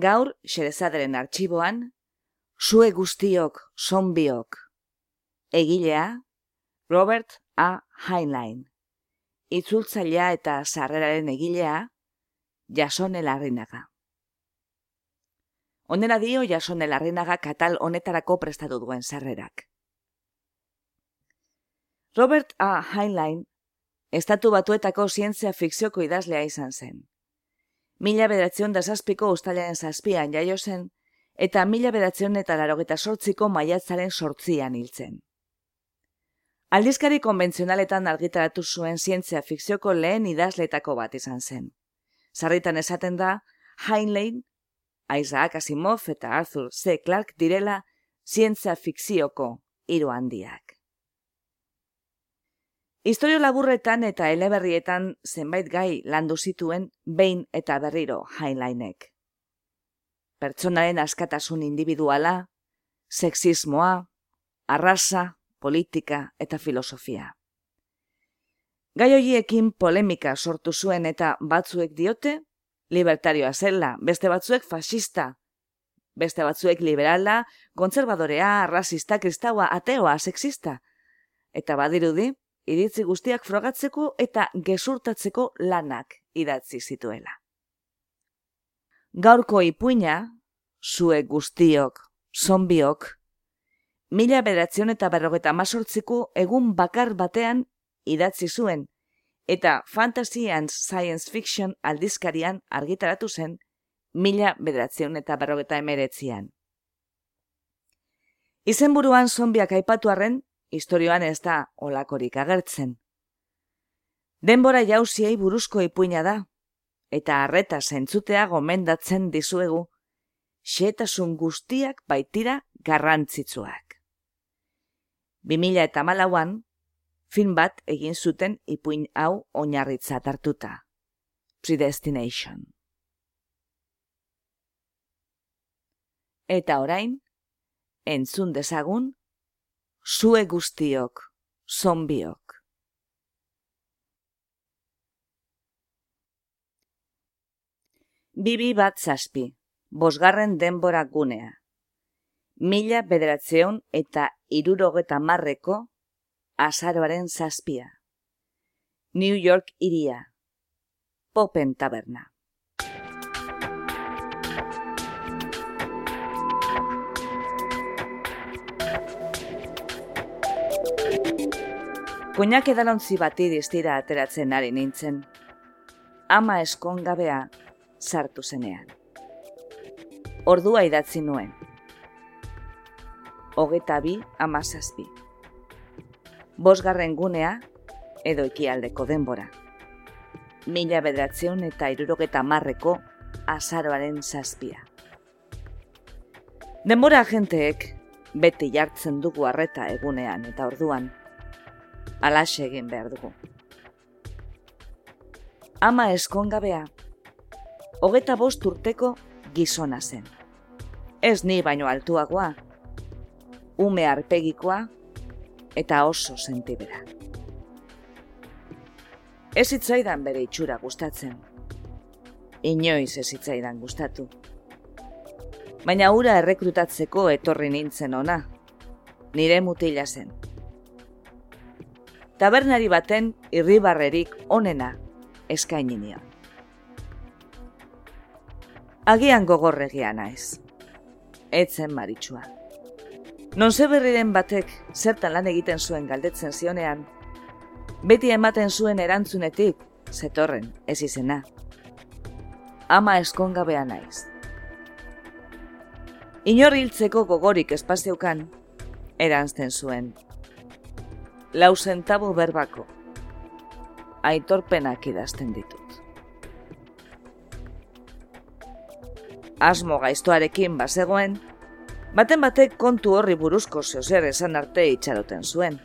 Gaur, xerezaderen arxiboan, zue guztiok, zonbiok. Egilea, Robert A. Heinlein. Itzultzailea eta sarreraren egilea, Jason Elarrinaga. Onena dio Jason Elarrinaga katal honetarako prestatu duen sarrerak. Robert A. Heinlein, estatu batuetako zientzia fikzioko idazlea izan zen mila bedatzion da zazpiko ustalaren zazpian jaio zen, eta mila bedatzion eta larogeta sortziko maiatzaren sortzian hiltzen. Aldizkari konbentzionaletan argitaratu zuen zientzia fikzioko lehen idazletako bat izan zen. Sarritan esaten da, Heinlein, Isaac Asimov eta Arthur C. Clarke direla zientzia fikzioko hiru handiak. Historio laburretan eta eleberrietan zenbait gai landu zituen behin eta berriro Heinleinek. Pertsonaren askatasun individuala, sexismoa, arrasa, politika eta filosofia. Gai horiekin polemika sortu zuen eta batzuek diote, libertarioa zela, beste batzuek fascista, beste batzuek liberala, kontzerbadorea, rasista, kristaua, ateoa, sexista. Eta badirudi, iritzi guztiak frogatzeko eta gezurtatzeko lanak idatzi zituela. Gaurko ipuina, zue guztiok, zombiok, mila beratzen eta berrogeta masortziko egun bakar batean idatzi zuen, eta Fantasy and Science Fiction aldizkarian argitaratu zen mila beratzen eta berrogeta emeretzian. Izenburuan zombiak aipatuarren, historioan ez da olakorik agertzen. Denbora jauziei buruzko ipuina da, eta harreta zentzutea gomendatzen dizuegu, xetasun guztiak baitira garrantzitsuak. 2000 eta malauan, film bat egin zuten ipuin hau oinarritza hartuta. Predestination. Eta orain, entzun dezagun, zue guztiok, zombiok. Bibi bat zazpi, bosgarren denbora gunea. Mila bederatzeon eta irurogeta marreko azaroaren zazpia. New York iria. Popen taberna. Koinak edalontzi bati diztira ateratzen ari nintzen. Ama eskongabea sartu zenean. Ordua idatzi nuen. Hogeta bi amazazpi. Bosgarren gunea edo ikialdeko denbora. Mila bedratzeun eta irurogeta marreko azaroaren zazpia. Denbora agenteek beti jartzen dugu harreta egunean eta orduan alaxe egin behar dugu. Ama eskongabea, hogeta bost urteko gizona zen. Ez ni baino altuagoa, ume arpegikoa eta oso sentibera. Ez hitzaidan bere itxura gustatzen. Inoiz ez hitzaidan gustatu. Baina ura errekrutatzeko etorri nintzen ona. Nire mutila zen tabernari baten irribarrerik onena eskaini. Agian gogorregia naiz. Etzen maritsua. Non berriren batek zertan lan egiten zuen galdetzen zionean, Beti ematen zuen erantzunetik, zetorren, ez izena. Ama eskongabea naiz. Inor hiltzeko gogorik espazeukan, erantzten zuen. Lau zentabo berbako. Aitorpenak idazten ditut. Asmo gaiztoarekin bazegoen, baten batek kontu horri buruzko zeozer esan arte itxaroten zuen.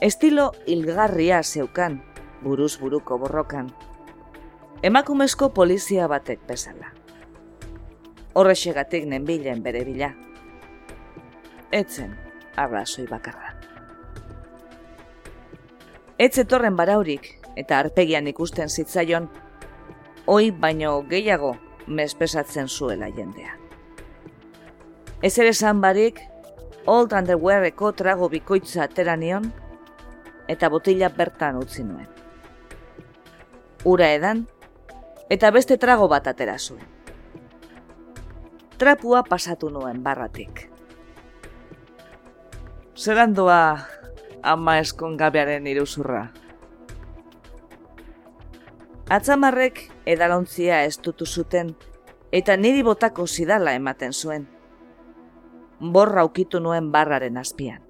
Estilo hilgarria zeukan, buruz buruko borrokan. Emakumezko polizia batek bezala. Horrexegatik nenbilen bere bila. Etzen, arrazoi bakarra. Etzetorren baraurik eta arpegian ikusten zitzaion, oi baino gehiago mespesatzen zuela jendea. Ez ere zan barik, Old Underwearreko trago bikoitza atera nion, eta botila bertan utzi nuen. Ura edan, eta beste trago bat atera zuen. Trapua pasatu nuen barratik. Zerandoa ama eskon gabearen iruzurra. Atzamarrek edalontzia ez dutu zuten, eta niri botako zidala ematen zuen. Borra ukitu nuen barraren azpian.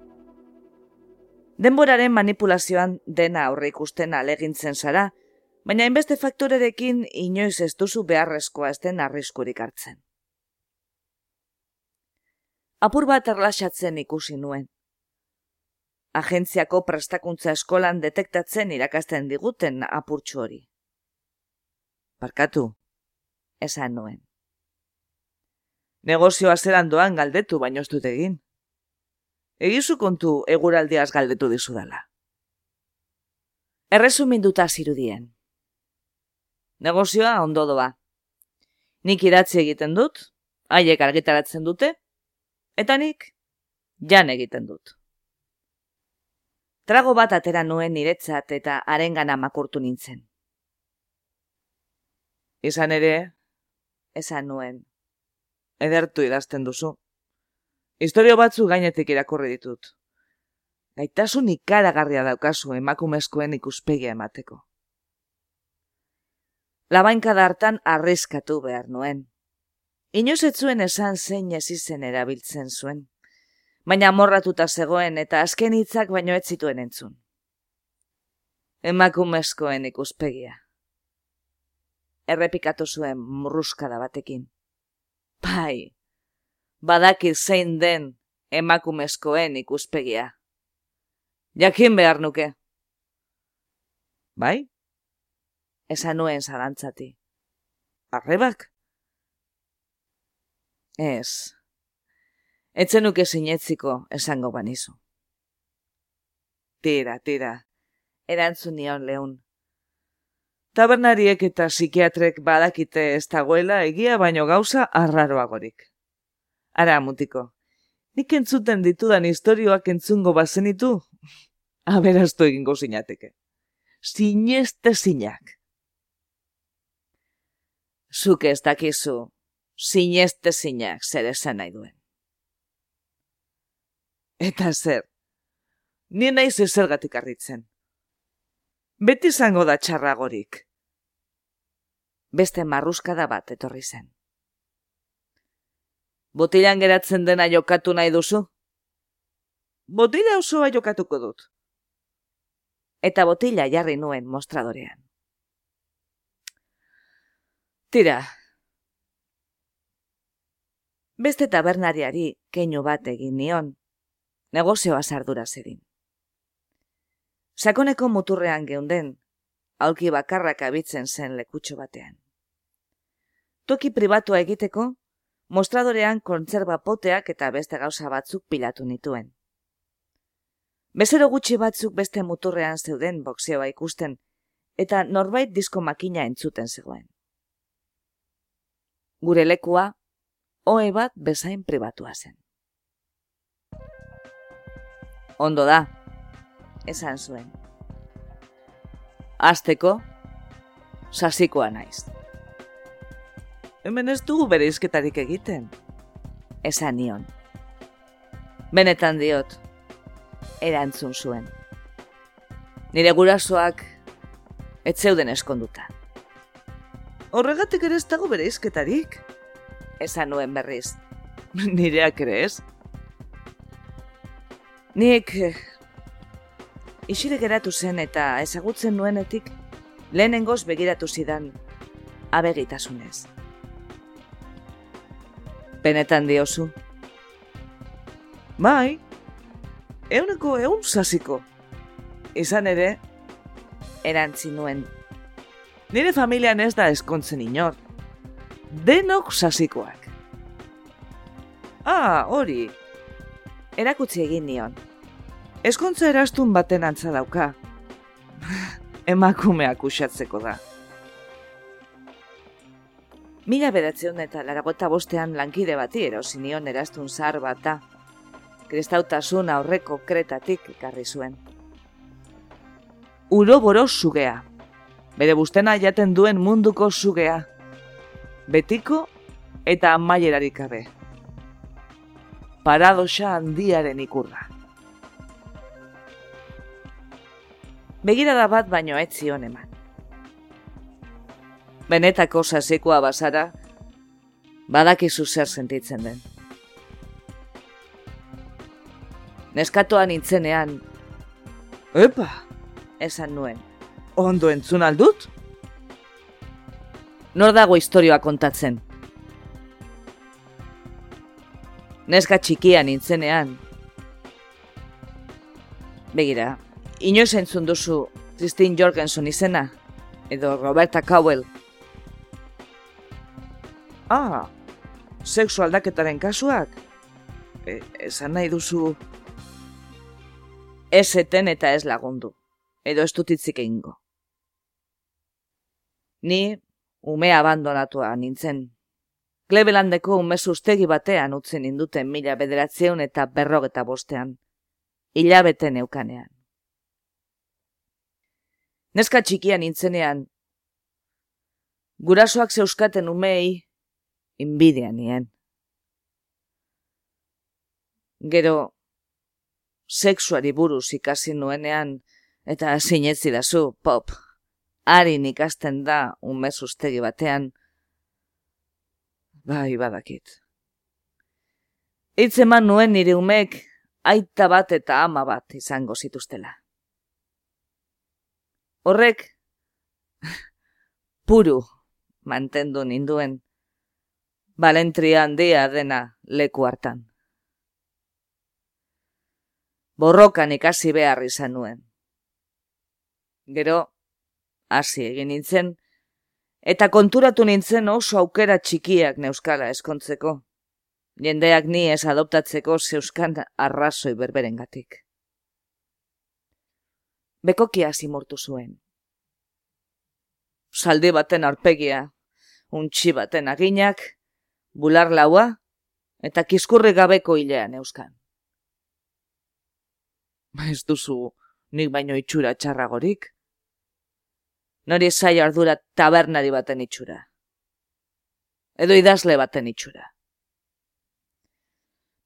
Denboraren manipulazioan dena aurre ikusten alegintzen zara, baina inbeste faktorerekin inoiz ez duzu beharrezkoa ez den arriskurik hartzen. Apur bat erlaxatzen ikusi nuen. Agentziako prestakuntza eskolan detektatzen irakasten diguten apurtxu hori. Barkatu, esan nuen. Negozioa zelan doan galdetu baino ez dut egin. Egizu kontu eguraldiaz galdetu dizudala. Erresuminduta zirudien. Negozioa ondo doa. Nik idatzi egiten dut, haiek argitaratzen dute, eta nik jan egiten dut. Trago bat atera nuen niretzat eta arengana makurtu nintzen. Izan ere, esan nuen. Edertu idazten duzu. Historio batzu gainetik irakurri ditut. Gaitasun ikaragarria daukazu emakumezkoen ikuspegia emateko. Labainka hartan arriskatu behar nuen. Inoz zuen esan zein ez izen erabiltzen zuen. Baina morratuta zegoen eta azken hitzak baino ez zituen entzun. Emakumezkoen ikuspegia errepikatu zuen murruskada batekin. Bai, badakit zein den emakumezkoen ikuspegia. Jakin behar nuke. Bai? Esan nuen zalantzati. Arrebak? Ez. Etzen nuke sinetziko esango banizu. Tira, tira. Erantzun nion lehun. Tabernariek eta psikiatrek badakite ez dagoela egia baino gauza arraroagorik. Ara, mutiko, nik entzuten ditudan historioak entzungo bazenitu, aberaztu egingo zinateke. Zineste zinak. Zuk ez dakizu, zineste zinak zer esan nahi duen. Eta zer, nien naiz ezergatik arritzen beti izango da txarragorik. Beste marruskada bat etorri zen. Botilan geratzen dena jokatu nahi duzu? Botila osoa jokatuko dut. Eta botila jarri nuen mostradorean. Tira. Beste tabernariari keinu bat egin nion, negozioa sardura zedin. Sakoneko muturrean geunden, aulki bakarrak abitzen zen lekutxo batean. Toki pribatua egiteko, mostradorean kontzerba poteak eta beste gauza batzuk pilatu nituen. Bezero gutxi batzuk beste muturrean zeuden boxeoa ikusten, eta norbait disko makina entzuten zegoen. Gure lekua, oe bat bezain pribatua zen. Ondo da, esan zuen. Azteko, sasikoa naiz. Hemen ez dugu bere izketarik egiten. Esan nion. Benetan diot, erantzun zuen. Nire gurasoak ez zeuden eskonduta. Horregatik ere ez dago bere izketarik. Esan nuen berriz. Nireak ere ez. Nik isile geratu zen eta ezagutzen nuenetik lehenengoz begiratu zidan abegitasunez. Benetan diozu. Bai, euneko eun sasiko. Izan ere, Erantzi nuen. nire familian ez da eskontzen inor. Denok sasikoak. Ah, hori, Erakutsi egin nion. eskontza erastun baten antza dauka. Emakumeak usatzeko da. Mila beratzeun eta laragota bostean lankide bati erosi nion erastun zahar bat da. Kristautasun aurreko kretatik ekarri zuen. Uroboro sugea. Bere bustena jaten duen munduko sugea. Betiko eta amaierarik gabe. Paradoxa handiaren ikurra. Begirada bat baino ez zion eman. Benetako sasikoa bazara, badakizu zer sentitzen den. Neskatoan nintzenean, Epa, esan nuen. ondo entzun aldut? Nor dago istorioa kontatzen? Neska txikia nintzenean. Begira, inoiz entzun duzu Christine Jorgensen izena? Edo Roberta Cowell? Ah, sexu aldaketaren kasuak? E, esan nahi duzu... Ez eten eta ez lagundu. Edo ez dut hitzik egingo. Ni ume abandonatua nintzen. Clevelandeko ume sustegi batean utzi ninduten mila bederatzeun eta berrogeta bostean. Hilabete neukanean. Neska txikia nintzenean, gurasoak zeuskaten umei, inbidia nien. Gero, sexuari buruz ikasi nuenean, eta sinetzi dazu, pop, harin ikasten da ume sustegi batean, bai badakit. Hitz eman nuen nire umek aita bat eta ama bat izango zituztela. Horrek, puru mantendu ninduen, balentria handia dena leku hartan. Borrokan ikasi behar izan nuen. Gero, hasi egin nintzen, eta konturatu nintzen oso aukera txikiak neuskala eskontzeko. Jendeak ni ez adoptatzeko zeuskan arrazoi berberengatik. Bekokia simurtu zuen. Saldi baten arpegia, untxi baten aginak, bular laua, eta kiskurri gabeko hilean euskan. Ez duzu nik baino itxura txarragorik? Nori zai ardura tabernari baten itxura. Edo idazle baten itxura.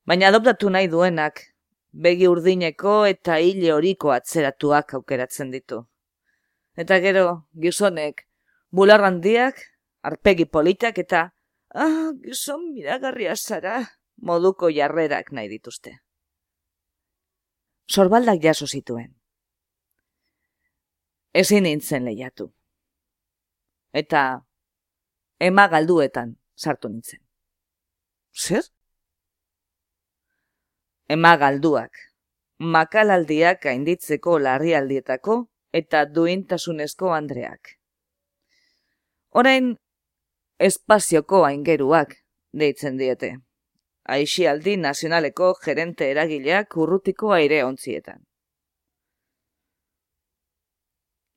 Baina adoptatu nahi duenak, begi urdineko eta hile horiko atzeratuak aukeratzen ditu. Eta gero, gizonek, bular handiak, arpegi politak eta, ah, gizon miragarria zara, moduko jarrerak nahi dituzte. Sorbaldak jaso zituen. Ezin nintzen lehiatu. Eta ema galduetan sartu nintzen. Zer? Ema galduak, makalaldiak gainditzeko larrialdietako eta duintasunezko andreak. Orain, espazioko aingeruak deitzen diete. Aixialdi nazionaleko gerente eragileak urrutiko aire ontzietan.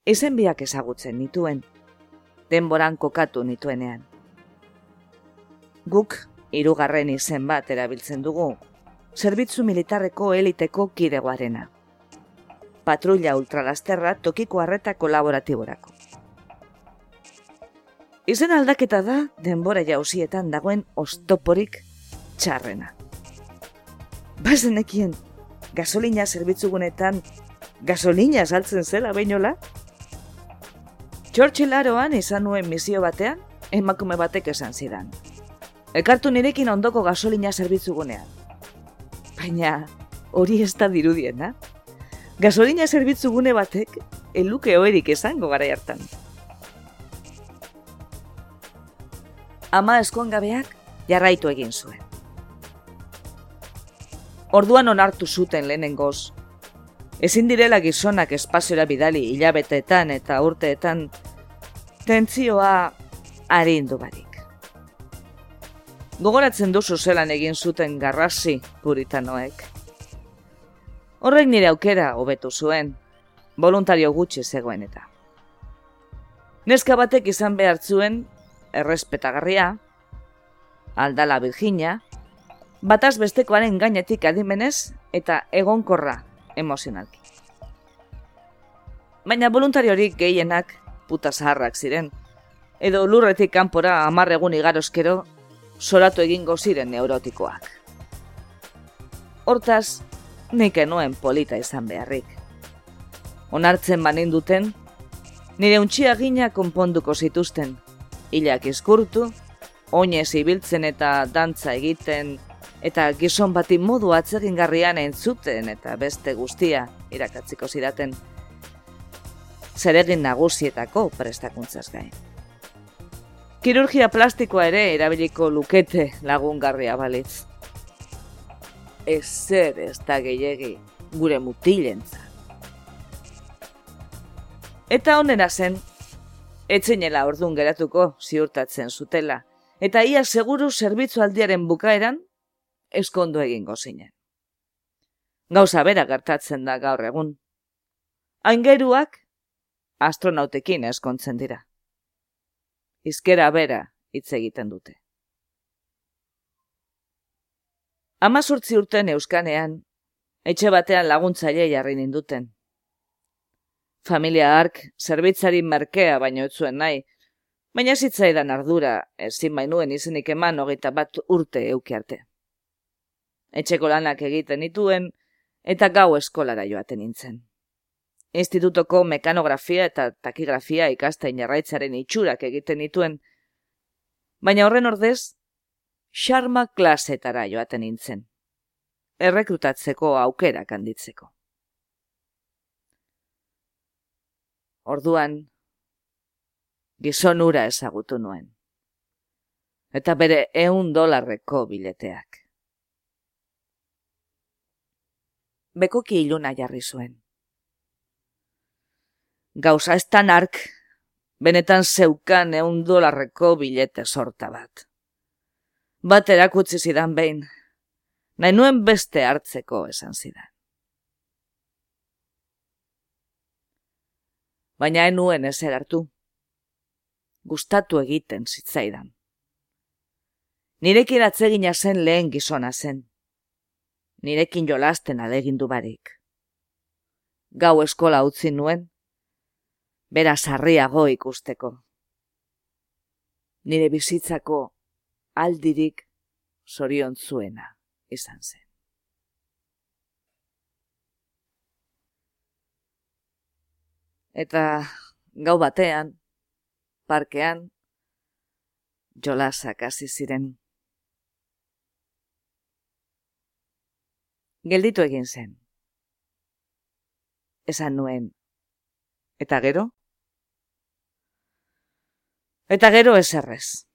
Izen biak ezagutzen nituen, denboran kokatu nituenean. Guk, hirugarren izen bat erabiltzen dugu, zerbitzu militarreko eliteko kidegoarena. Patrulla ultralasterra tokiko harreta kolaboratiborako. Izen aldaketa da denbora jauzietan dagoen ostoporik txarrena. Bazenekien, gasolina zerbitzugunetan gasolina saltzen zela beinola? Txortxilaroan izan nuen misio batean, emakume batek esan zidan. Ekartu nirekin ondoko gasolina zerbitzugunean. Baina hori ez da dirudiena. Gasolina zerbitzugune batek eluke oerik esango gara hartan. Ama eskongabeak jarraitu egin zuen. Orduan onartu zuten lehenengoz. Ezin direla gizonak espaziora bidali hilabeteetan eta urteetan tentzioa arindu barik. Gogoratzen duzu zelan egin zuten garrasi puritanoek. Horrek nire aukera hobetu zuen, voluntario gutxi zegoen eta. Neska batek izan behar zuen, errespetagarria, aldala Virginia, bataz bestekoaren gainetik adimenez eta egonkorra emozionalki. Baina voluntariorik gehienak puta zaharrak ziren, edo lurretik kanpora amarregun igarozkero soratu egingo ziren neurotikoak. Hortaz, nik enuen polita izan beharrik. Onartzen banin duten, nire untxia gina konponduko zituzten, hilak izkurtu, oinez ibiltzen eta dantza egiten, eta gizon bati modu atzegin garrian entzuten eta beste guztia irakatziko zidaten. Zeregin nagusietako prestakuntzaz gain. Kirurgia plastikoa ere erabiliko lukete lagungarria balitz. Ez zer ez da gehiegi gure mutilentza. Eta onena zen, etzenela ordun geratuko ziurtatzen zutela, eta ia seguru zerbitzu aldiaren bukaeran eskondu egingo zinen. Gauza bera gertatzen da gaur egun. Aingeruak astronautekin eskontzen dira. Izkera bera hitz egiten dute. Amazurtzi urten euskanean, etxe batean laguntzaile jarri ninduten. Familia ark, zerbitzari merkea baino etzuen nahi, baina zitzaidan ardura, ezin bainuen izenik eman hogeita bat urte eukiarte etxeko lanak egiten dituen, eta gau eskolara joaten nintzen. Institutoko mekanografia eta takigrafia ikastein jarraitzaren itxurak egiten dituen, baina horren ordez, xarma klasetara joaten nintzen. Errekrutatzeko aukerak handitzeko. Orduan, gizon ura ezagutu nuen. Eta bere eun dolarreko bileteak. Bekoki iluna jarri zuen. Gauza ez ark, benetan zeukan eun dolarreko bilete sorta bat. Bat erakutsi zidan behin, nahi nuen beste hartzeko esan zidan. Baina enuen ezer hartu. Gustatu egiten zitzaidan. Nirekin atzegina zen lehen gizona zen nirekin jolasten alegindu barik. Gau eskola utzi nuen, bera sarriago ikusteko. Nire bizitzako aldirik zorion zuena izan zen. Eta gau batean, parkean, jolasak hasi ziren. Gelditu egin zen. Esan nuen, eta gero? Eta gero ez errez.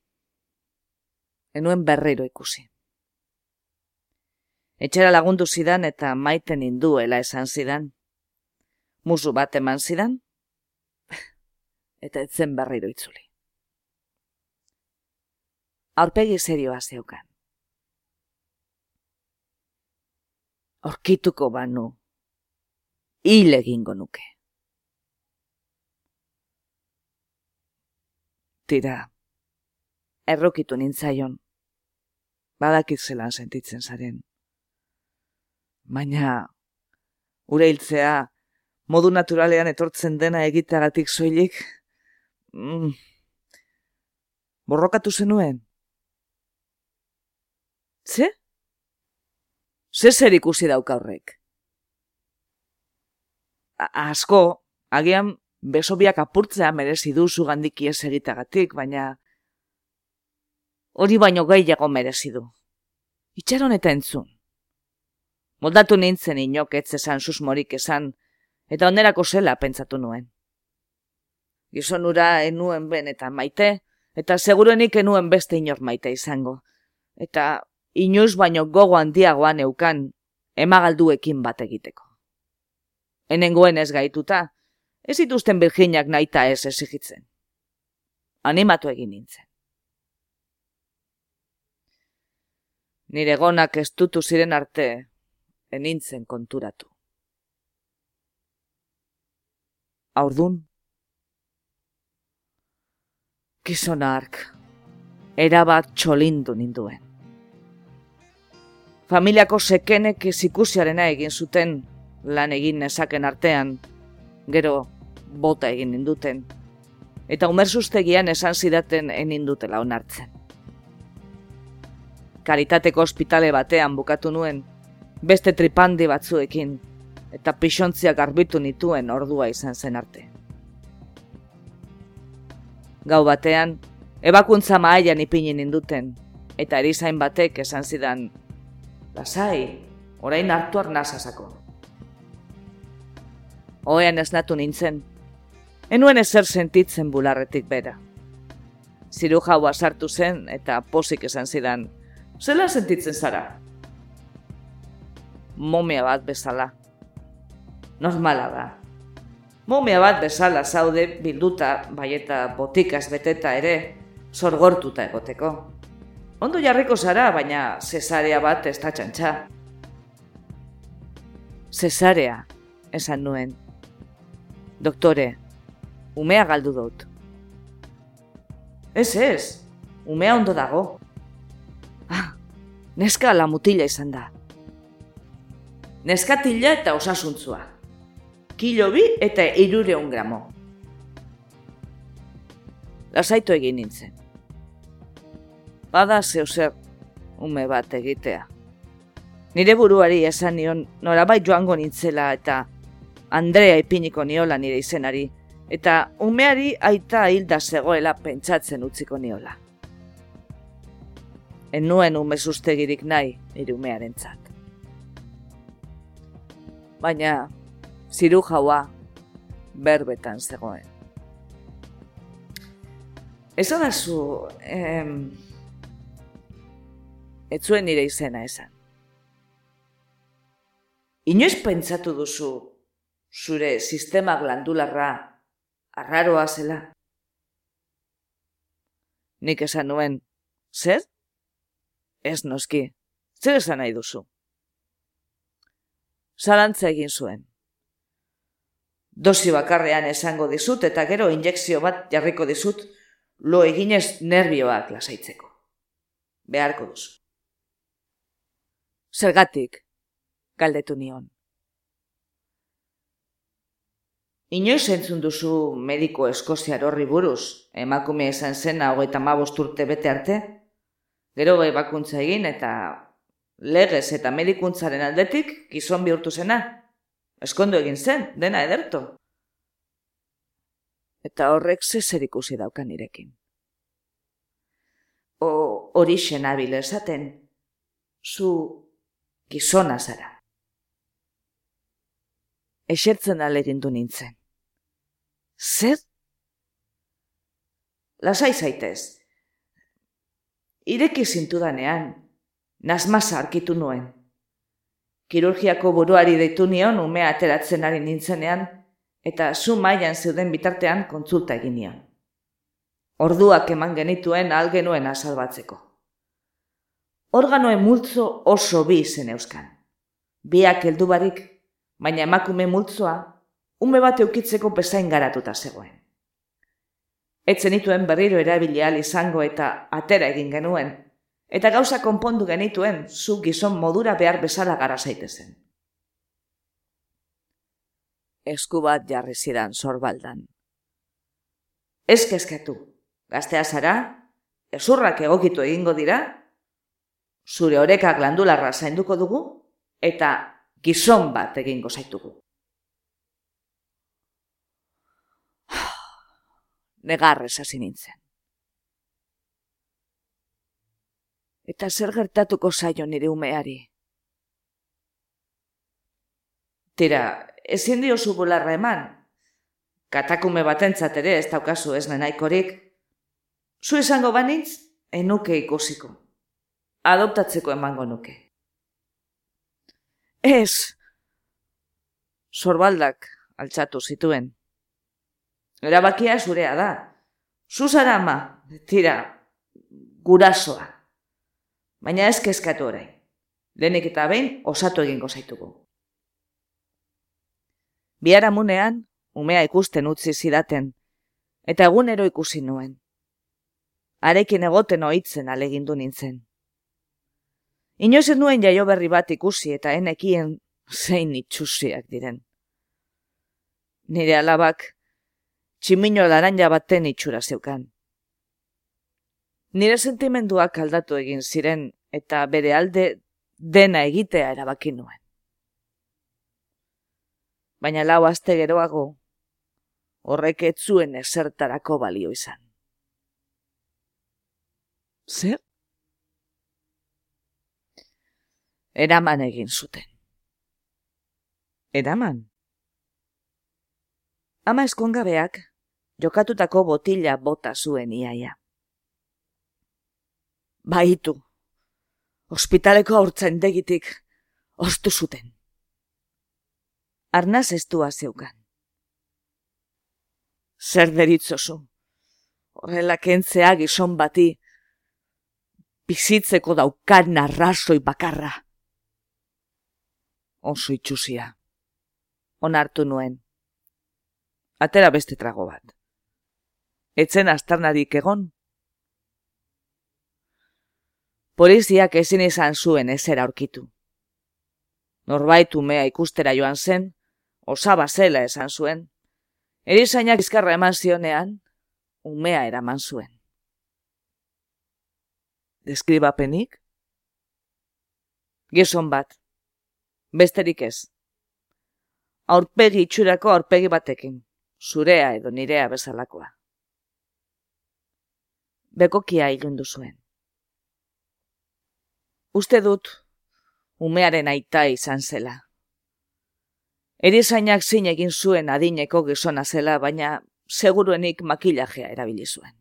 Enuen berriro ikusi. Etxera lagundu zidan eta maiten induela esan zidan. Musu bat eman zidan? eta etzen berriro itzuli. Aurpegi serioa zeukan. Orkituko banu, hil egingo nuke. Tira, errokitu nintzaion, badakit zelan sentitzen zaren. Baina, ure hiltzea, modu naturalean etortzen dena egiteagatik soilik, mm, borrokatu zenuen. Ze? Ze zer ikusi dauka horrek? asko, agian besobiak apurtzea merezi du zugandiki ez egitagatik, baina hori baino gehiago merezi du. Itxaron eta entzun. Moldatu nintzen inok ez esan susmorik esan, eta onerako zela pentsatu nuen. Gizonura enuen ben eta maite, eta seguruenik enuen beste inor maite izango. Eta inoiz baino gogo handiagoan eukan emagalduekin bat egiteko. Enengoen ez gaituta, ez ituzten birginak naita ez esigitzen. Animatu egin nintzen. Nire gonak ez dutu ziren arte, enintzen konturatu. Aurdun? Gizonark, erabat txolindu ninduen. Familiako sekenek zikusiarena egin zuten lan egin nezaken artean, gero bota egin ninduten, eta umerzustegian esan zidaten enindutela onartzen. Karitateko ospitale batean bukatu nuen, beste tripandi batzuekin, eta pixontzia garbitu nituen ordua izan zen arte. Gau batean, ebakuntza maaian ipini ninduten, eta erizain batek esan zidan Lasai, orain hartu arnazazako. Oean esnatu nintzen. Enuen ezer sentitzen bularretik bera. Ziru jaua sartu zen eta posik esan zidan. Zela sentitzen zara? Momia bat bezala. Normala da. Momia bat bezala zaude bilduta, bai eta botikaz beteta ere, sorgortuta egoteko. Ondo jarriko zara, baina zesarea bat ez da txantxa. Zesarea, esan nuen. Doktore, umea galdu dut. Ez ez, umea ondo dago. Ah, neska la mutila izan da. Neskatila eta osasuntzua. Kilo bi eta irure gramo. Lasaitu egin nintzen bada zeuser ume bat egitea. Nire buruari esan nion norabait joango nintzela eta Andrea ipiniko niola nire izenari, eta umeari aita hilda zegoela pentsatzen utziko niola. En nuen ume sustegirik nahi nire umearen txat. Baina, ziru jaua, berbetan zegoen. Ez da zu, em, ez zuen nire izena esan. Inoiz pentsatu duzu zure sistema glandularra arraroa zela? Nik esan nuen, zer? Ez noski, zer esan nahi duzu? Zalantza egin zuen. Dosi bakarrean esango dizut eta gero injekzio bat jarriko dizut lo eginez nervioak lasaitzeko. Beharko duzu. Zergatik, galdetu nion. Inoiz entzun duzu mediko eskoziar horri buruz, emakume esan zena hogeita urte bete arte? Gero ebakuntza egin eta legez eta medikuntzaren aldetik gizon bihurtu zena. Eskondo egin zen, dena ederto. Eta horrek zezer ikusi daukan irekin. O hori xenabil esaten, zu gizona zara. Esertzen alegindu nintzen. Zer? Lasai zaitez. Ireki zintudanean, nazmasa arkitu nuen. Kirurgiako buruari deitu nion umea ateratzen ari nintzenean, eta zu mailan zeuden bitartean kontsulta egin nion. Orduak eman genituen algenuen azalbatzeko organoen multzo oso bi zen euskan. Biak heldu barik, baina emakume multzoa, ume bat eukitzeko bezain garatuta zegoen. Etzen ituen berriro erabilial izango eta atera egin genuen, eta gauza konpondu genituen zu gizon modura behar bezala gara zaitezen. Esku bat jarri zidan sorbaldan. Ez kezkatu, gaztea zara, ezurrak egokitu egingo dira, zure oreka glandularra zainduko dugu eta gizon bat egingo zaitugu. Negarrez hasi nintzen. Eta zer gertatuko zaio nire umeari? Tira, ezin diozu bularra eman. Katakume batentzat ere ez daukazu ez nenaikorik. Zu esango banitz, enuke ikusiko. Adoptatzeko emango nuke. Ez! Sorbaldak altxatu zituen. Erabakia zurea da. Zuzara ama, tira, gurasoa. Baina ez kezkatu orain. Lehenik eta behin osatu egingo zaitugu. Biaramunean, umea ikusten utzi zidaten, eta egunero ikusi nuen. Arekin egoten ohitzen alegindu nintzen. Inoiz nuen jaio berri bat ikusi eta enekien zein itxusiak diren. Nire alabak, tximino laranja baten itxura zeukan. Nire sentimenduak aldatu egin ziren eta bere alde dena egitea erabaki nuen baina lau aste geroago, horrek ez zuen esertarako balio izan. Zer? Eraman egin zuten. Eraman? Ama eskongabeak jokatutako botila bota zuen iaia. Baitu, ospitaleko aurtzen degitik, ostu zuten arnaz estua zeukan. Zer deritzozu, horrela kentzea gizon bati, bizitzeko daukan narrasoi bakarra. Oso itxusia, onartu nuen. Atera beste trago bat. Etzen astarnarik egon? Poliziak ezin izan zuen ezera aurkitu. Norbait umea ikustera joan zen, osaba zela esan zuen. Erizainak izkarra eman zionean, umea eraman zuen. Deskribapenik? Gizon bat. Besterik ez. Aurpegi itxurako aurpegi batekin. Zurea edo nirea bezalakoa. Bekokia igundu zuen. Uste dut, umearen aita izan zela. Erizainak zin egin zuen adineko gizona zela, baina seguruenik makillajea erabili zuen.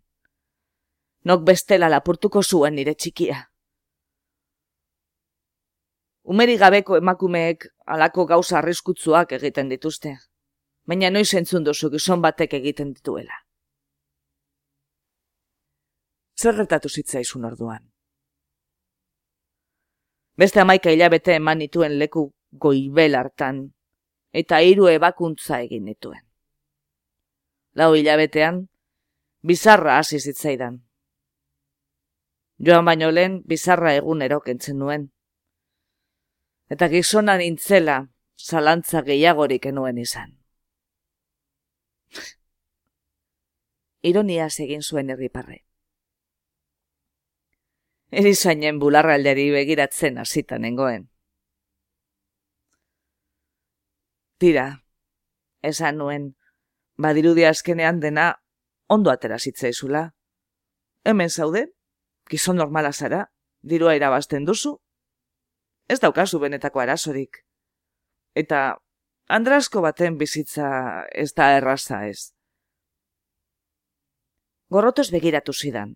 Nok bestela lapurtuko zuen nire txikia. Umeri gabeko emakumeek alako gauza arriskutzuak egiten dituzte, baina noiz entzun duzu gizon batek egiten dituela. Zer gertatu zitzaizun orduan? Beste amaika hilabete eman nituen leku goibel hartan eta hiru ebakuntza egin dituen. Lau hilabetean, bizarra hasi zitzaidan. Joan baino lehen, bizarra egun erokentzen nuen. Eta gizona nintzela, zalantza gehiagorik enuen izan. Ironia egin zuen herriparre. Erizainen bularralderi begiratzen hasitan nengoen. Tira, esan nuen, badirudi azkenean dena ondo atera zitzaizula. Hemen zaude, gizon normala zara, dirua irabazten duzu, ez daukazu benetako arazorik. Eta andrasko baten bizitza ez da erraza ez. Gorrotoz begiratu zidan.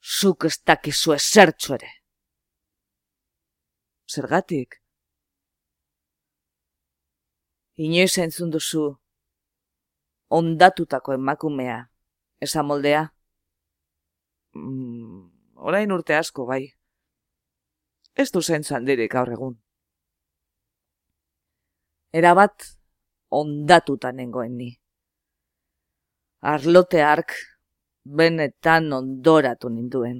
Zuk ez dakizu ezertxo ere. Zergatik? inoiz entzun duzu ondatutako emakumea, esa moldea? Mm, orain urte asko, bai. Ez du zen zandirik gaur egun. Erabat ondatuta nengoen ni. Arlote ark benetan ondoratu ninduen.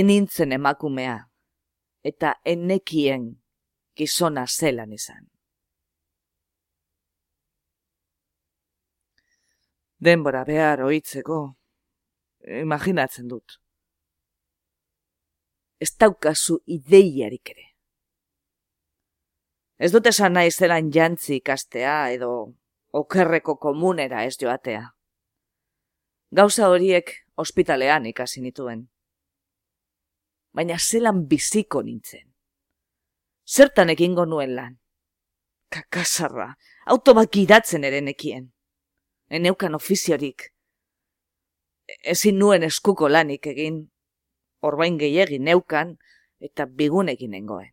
Enintzen emakumea, eta enekien gizona zelan izan. Denbora behar oitzeko, imaginatzen dut. Ez daukazu ideiarik ere. Ez dut esan nahi zelan jantzi ikastea edo okerreko komunera ez joatea. Gauza horiek ospitalean ikasi nituen. Baina zelan biziko nintzen. Zertan egingo nuen lan? Kakasarra, autobak idatzen ere nekien. Eneukan ofiziorik. Ezin nuen eskuko lanik egin, orbain gehiagin neukan eta bigunekin nengoen.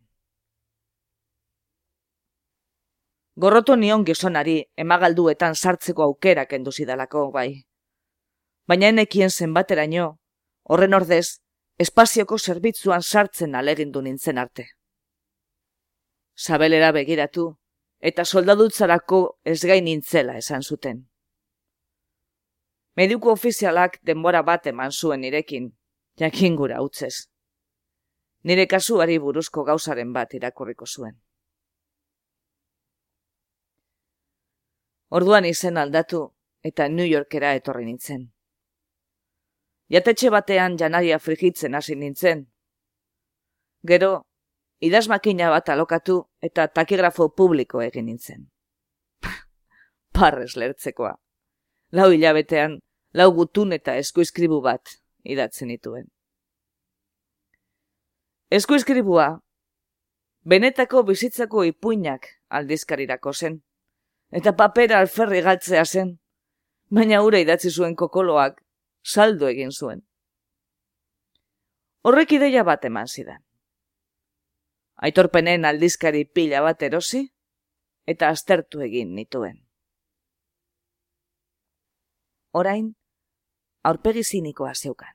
Gorroto nion gizonari emagalduetan sartzeko aukera kendu zidalako, bai. Baina enekien zenbateraino, horren ordez, espazioko zerbitzuan sartzen alegindu nintzen arte. Sabelera begiratu, eta soldadutzarako ez gain nintzela esan zuten. Mediku ofizialak denbora bat eman zuen irekin, jakin gura utzez. Nire kasuari buruzko gauzaren bat irakurriko zuen. Orduan izen aldatu eta New Yorkera etorri nintzen. Jatetxe batean janaria frigitzen hasi nintzen. Gero, idazmakina bat alokatu eta takigrafo publiko egin nintzen. Parrez lertzekoa. Lau hilabetean, lau gutun eta eskuizkribu bat idatzen nituen. Eskuizkribua, benetako bizitzako ipuinak aldizkarirako zen eta papera alferri galtzea zen, baina ura idatzi zuen kokoloak saldo egin zuen. Horrek ideia bat eman zidan. Aitorpenen aldizkari pila bat erosi, eta aztertu egin nituen. Orain, aurpegi zinikoa zeukan.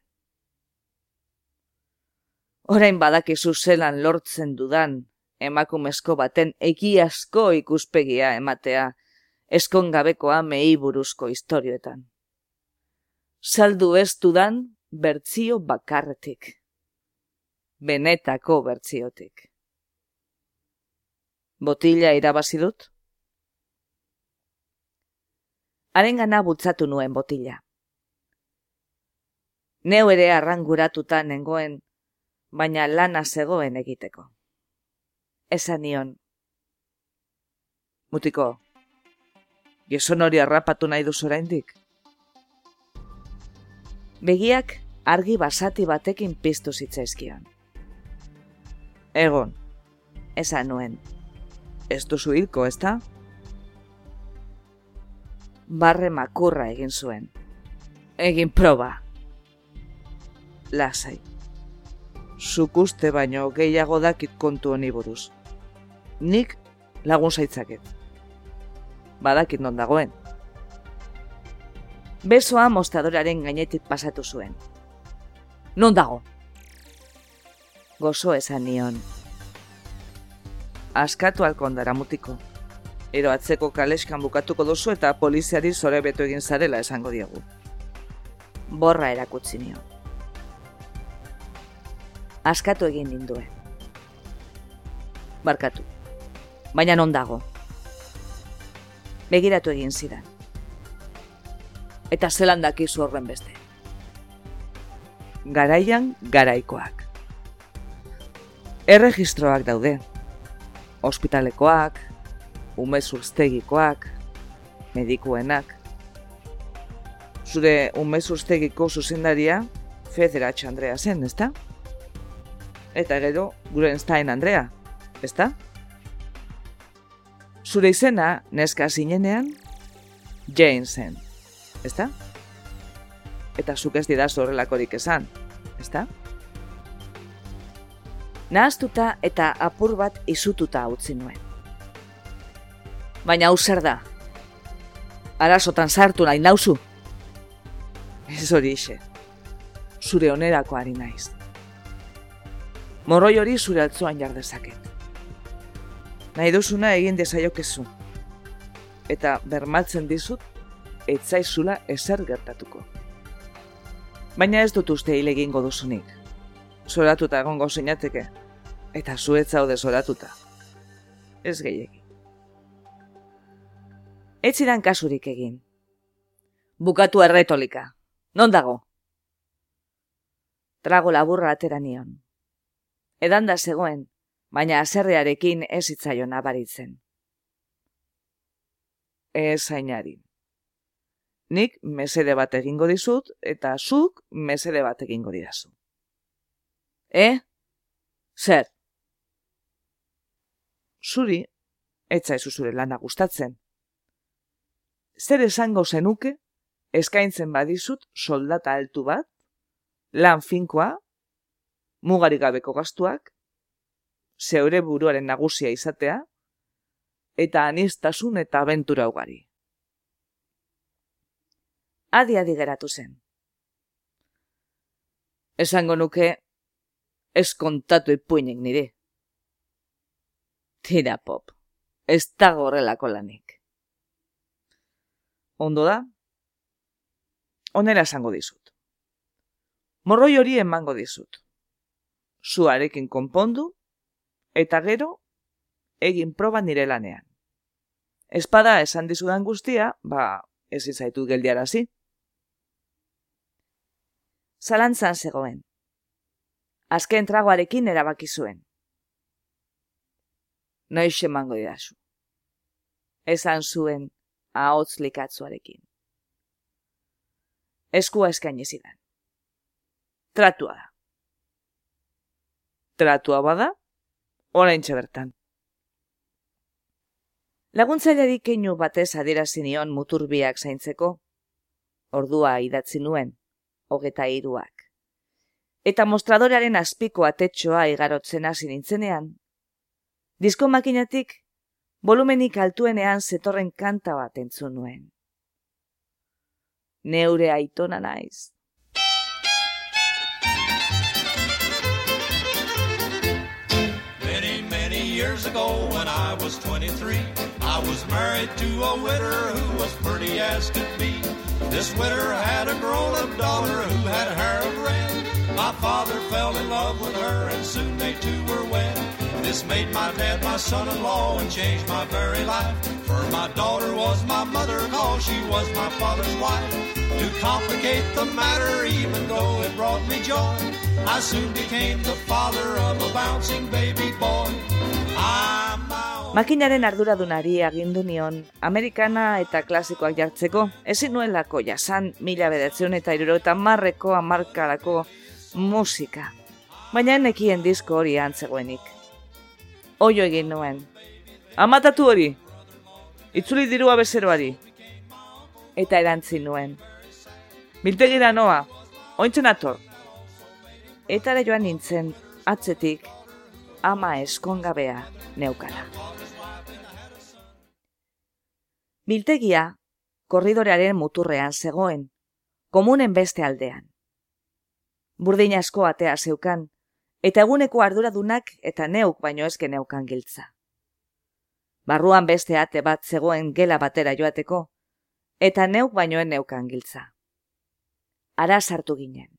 Orain badakizu zelan lortzen dudan emakumezko baten egiazko ikuspegia ematea eskongabekoa mei buruzko historioetan. Saldu ez dudan bertzio bakarretik. Benetako bertziotik. Botila irabazi dut? Haren gana bultzatu nuen botila. Neu ere arranguratuta nengoen, baina lana zegoen egiteko. Esan nion. Mutiko, Gizon hori harrapatu nahi duz oraindik. Begiak argi basati batekin piztu zitzaizkion. Egon, esan nuen. Ez duzu hilko, ez da? Barre makurra egin zuen. Egin proba. Lasai. Zukuste baino gehiago dakit kontu honi buruz. Nik lagun zaitzaket badakit non dagoen. Besoa mostadoraren gainetik pasatu zuen. Non dago? Gozo esan nion. Askatu alkondara mutiko. Ero atzeko kaleskan bukatuko duzu eta poliziari zore beto egin zarela esango diegu. Borra erakutsi nion. Askatu egin ninduen. Barkatu. Baina non dago? begiratu egin zidan. Eta zelan dakizu horren beste. Garaian garaikoak. Erregistroak daude. Hospitalekoak, umezurtztegikoak, medikuenak. Zure umezurtztegiko zuzendaria Federatx Andrea zen, ezta? Eta gero, Gurenstein Andrea, ezta? Zure izena, neska zinenean, Jane zen. Ezta? Eta zuk ez didaz horrelakorik esan. Ezta? Nahaztuta eta apur bat izututa utzi nuen. Baina hau zer da? Arazotan sartu nahi nauzu? Ez hori ise. Zure onerako ari naiz. Morroi hori zure altzuan jardezaket nahi duzuna egin dezaiokezu. Eta bermaltzen dizut, etzaizula ezer gertatuko. Baina ez dut uste hile egingo duzunik. Zoratuta egongo zinateke, eta zuetza hode zoratuta. Ez gehiagin. Ez zidan kasurik egin. Bukatu erretolika. Non dago? Trago laburra atera nion. Edan da zegoen, baina azerrearekin ez itzaion abaritzen. ezainari. Nik mesede bat egingo dizut, eta zuk mesede bat egingo didazu. E? Zer? Zuri, etza ez zure lana gustatzen. Zer esango zenuke, eskaintzen badizut soldata altu bat, lan finkoa, mugarik gabeko gastuak, zeure buruaren nagusia izatea, eta anistasun eta abentura ugari. Adi adi geratu zen. Esango nuke, ez kontatu ipuinek nire. Tira pop, ez da gorrelako lanik. Ondo da? Onera esango dizut. Morroi hori emango dizut. Zuarekin konpondu, eta gero, egin proba nire lanean. Espada esan dizudan guztia, ba, ez izaitu geldiarazi. Zalantzan zegoen. Azken tragoarekin erabaki zuen. Noiz emango didazu. Esan zuen ahotz likatzuarekin. Eskua eskaini zidan. Tratua da. Tratua bada, orain bertan. Laguntzaileari keinu batez adierazi nion muturbiak zaintzeko, ordua idatzi nuen, hogeta hiruak. Eta mostradorearen azpiko atetxoa igarotzen hasi nintzenean, disko makinatik volumenik altuenean zetorren kanta bat entzun nuen. Neure aitona naiz. Years ago when I was 23 I was married to a widow who was pretty as could be. This widow had a grown-up daughter who had hair of red. My father fell in love with her and soon they two were wed. This made my dad my son-in-law and changed my very life. For my daughter was my mother cause she was my father's wife. To complicate the matter even though it brought me joy, I soon became the father of a bouncing baby boy. Makinaren arduradunari agindu nion, Amerikana eta klasikoak jartzeko, ezin nuelako jasan mila bedatzen eta iruro eta marreko amarkalako musika. Baina nekien disko hori antzegoenik. Oio egin nuen. Amatatu hori! Itzuli dirua bezeroari. Eta erantzin nuen. Miltegira noa, ointzen ator. Eta joan nintzen, atzetik, ama eskongabea neukara. Biltegia, korridorearen muturrean zegoen, komunen beste aldean. Burdin asko atea zeukan, eta eguneko arduradunak eta neuk baino ezke neukan giltza. Barruan beste ate bat zegoen gela batera joateko, eta neuk bainoen neukan giltza. Ara sartu ginen.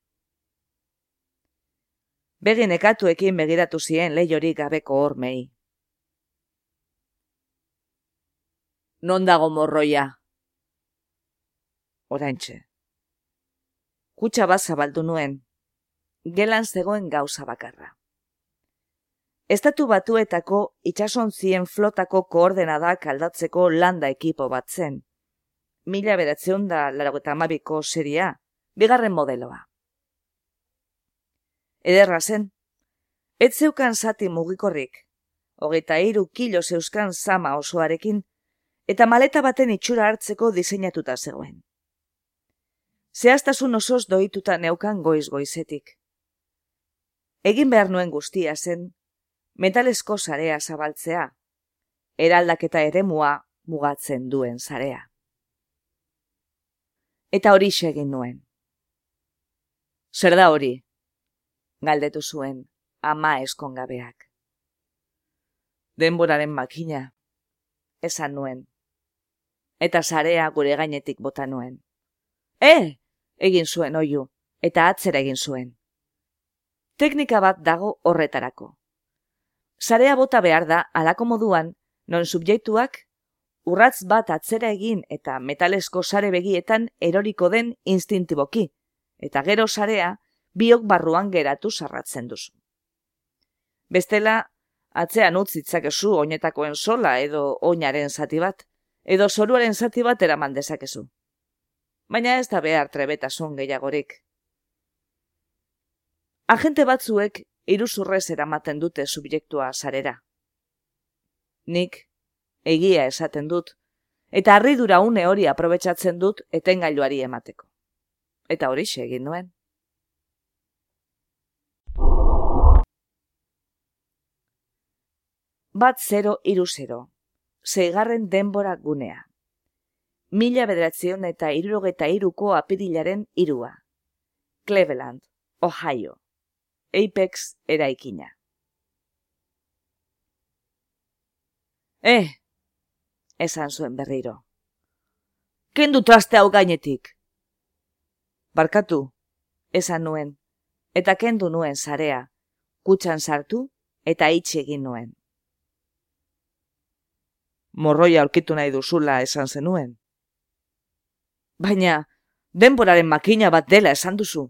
Begin ekatuekin begiratu zien lehiori gabeko hormei. non dago morroia? Oraintxe. Kutsa bat zabaldu nuen, gelan zegoen gauza bakarra. Estatu batuetako itxasontzien flotako koordenadak aldatzeko landa ekipo bat zen. Mila beratzeun da laragota amabiko seria, bigarren modeloa. Ederra zen, ez zeukan zati mugikorrik, hogeita iru kilo zeuskan zama osoarekin, eta maleta baten itxura hartzeko diseinatuta zegoen. Zehaztasun osoz doituta neukan goiz goizetik. Egin behar nuen guztia zen, metalesko sarea zabaltzea, eraldaketa eremua mugatzen duen sarea. Eta hori egin nuen. Zer da hori? Galdetu zuen, ama eskongabeak. Denboraren makina, esan nuen eta sarea gure gainetik bota nuen. E! egin zuen oiu, eta atzera egin zuen. Teknika bat dago horretarako. Sarea bota behar da alako moduan, non subjektuak urratz bat atzera egin eta metalesko sare begietan eroriko den instintiboki, eta gero sarea biok barruan geratu sarratzen duzu. Bestela, atzean utzitzakezu oinetakoen sola edo oinaren zati bat, edo zoruaren zati bat eraman dezakezu. Baina ez da behar trebetasun gehiagorik. Agente batzuek iruzurrez eramaten dute subjektua sarera. Nik, egia esaten dut, eta harridura une hori aprobetsatzen dut etengailuari emateko. Eta hori egin nuen. Bat 0 iru 0. Zeigarren denbora gunea. Mila bederatzion eta irurogeta iruko apirilaren irua. Cleveland, Ohio. Apex eraikina. Eh, esan zuen berriro. Kendu traste hau gainetik. Barkatu, esan nuen, eta kendu nuen zarea, kutsan sartu eta itxe egin nuen. Morroia aurkitu nahi duzula esan zenuen. Baina, denboraren makina bat dela esan duzu.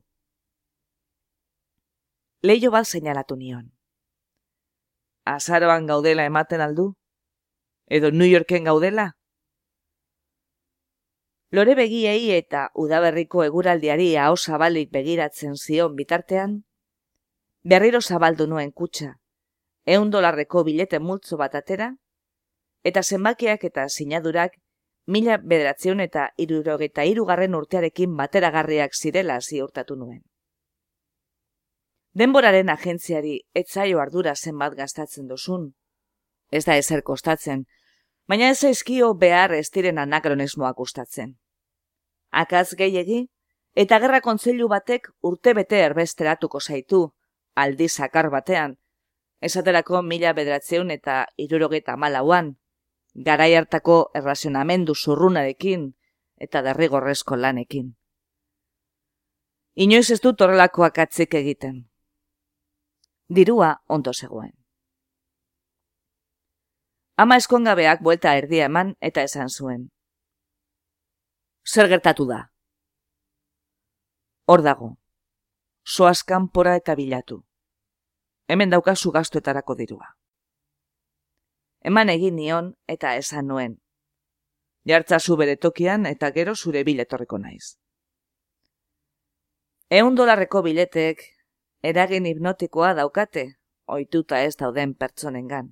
Leio bat seinalatu nion. Azaroan gaudela ematen aldu? edo New Yorken gaudela? Lore begiei eta udaberriko eguraldiari hau zabalik begiratzen zion bitartean, berriro zabaldu nuen kutsa, eun dolarreko bilete multzo bat atera, eta zenbakiak eta sinadurak mila bederatzion eta irurogeta irugarren urtearekin bateragarriak zirela ziurtatu nuen. Denboraren agentziari etzaio ardura zenbat gastatzen duzun. Ez da ezer kostatzen, baina ez zaizkio behar ez diren anakronismoak gustatzen. Akaz gehiegi, eta gerra kontzeilu batek urte bete erbesteratuko zaitu, aldi sakar batean, esaterako mila bedratzeun eta irurogeta malauan, garai hartako errazionamendu zurrunarekin eta derrigorrezko lanekin. Inoiz ez dut horrelakoak atzik egiten. Dirua ondo zegoen. Ama eskongabeak buelta erdia eman eta esan zuen. Zer gertatu da? Hor dago. Soazkan pora eta bilatu. Hemen daukazu gastuetarako dirua. Eman egin nion eta esan nuen. Jartza zu bere tokian eta gero zure biletorreko naiz. Eun dolarreko biletek eragin hipnotikoa daukate, ohituta ez dauden pertsonengan.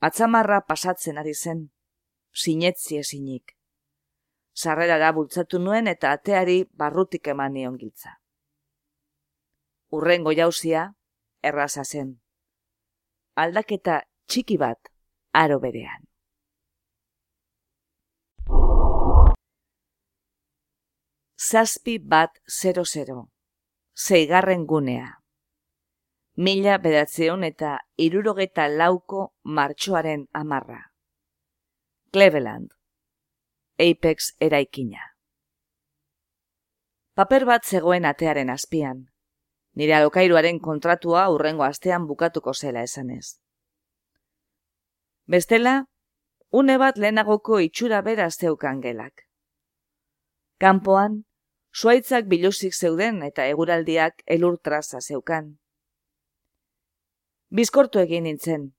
Atzamarra pasatzen ari zen, sinetzi ezinik. Sarrerara bultzatu nuen eta ateari barrutik eman nion giltza. Urrengo jauzia, erraza zen. Aldaketa txiki bat, aro berean. Zazpi bat 00. Zeigarren gunea mila bedatzeon eta irurogeta lauko martxoaren amarra. Cleveland, Apex eraikina. Paper bat zegoen atearen azpian, nire alokairuaren kontratua urrengo astean bukatuko zela esanez. Bestela, une bat lehenagoko itxura bera zeukan gelak. Kanpoan, suaitzak biluzik zeuden eta eguraldiak elurtraza zeukan bizkortu egin nintzen,